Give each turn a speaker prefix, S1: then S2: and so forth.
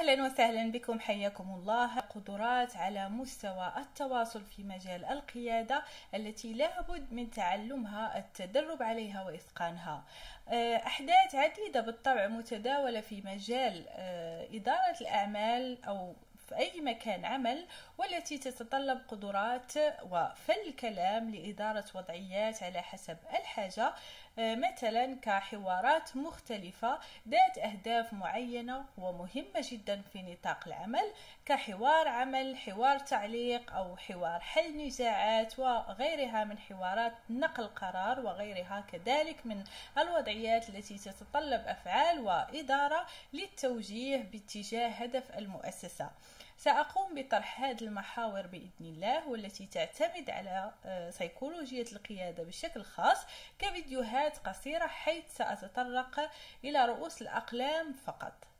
S1: أهلا وسهلا بكم حياكم الله. قدرات على مستوى التواصل في مجال القيادة التي لابد من تعلمها التدرب عليها وإتقانها. آه، أحداث عديدة بالطبع متداولة في مجال آه، إدارة الأعمال أو في أي مكان عمل والتي تتطلب قدرات وفل كلام لإدارة وضعيات على حسب الحاجة آه، مثلا كحوارات مختلفة ذات أهداف معينة ومهمة جدا في نطاق العمل كحوار عمل حوار تعليق أو حوار حل نزاعات وغيرها من حوارات نقل قرار وغيرها كذلك من الوضعيات التي تتطلب أفعال وإدارة للتوجيه باتجاه هدف المؤسسة. سأقوم بطرح هذه المحاور بإذن الله والتي تعتمد على آه، سيكولوجية القيادة بشكل خاص كفيديوهات قصيرة حيث سأتطرق إلى رؤوس الأقلام فقط.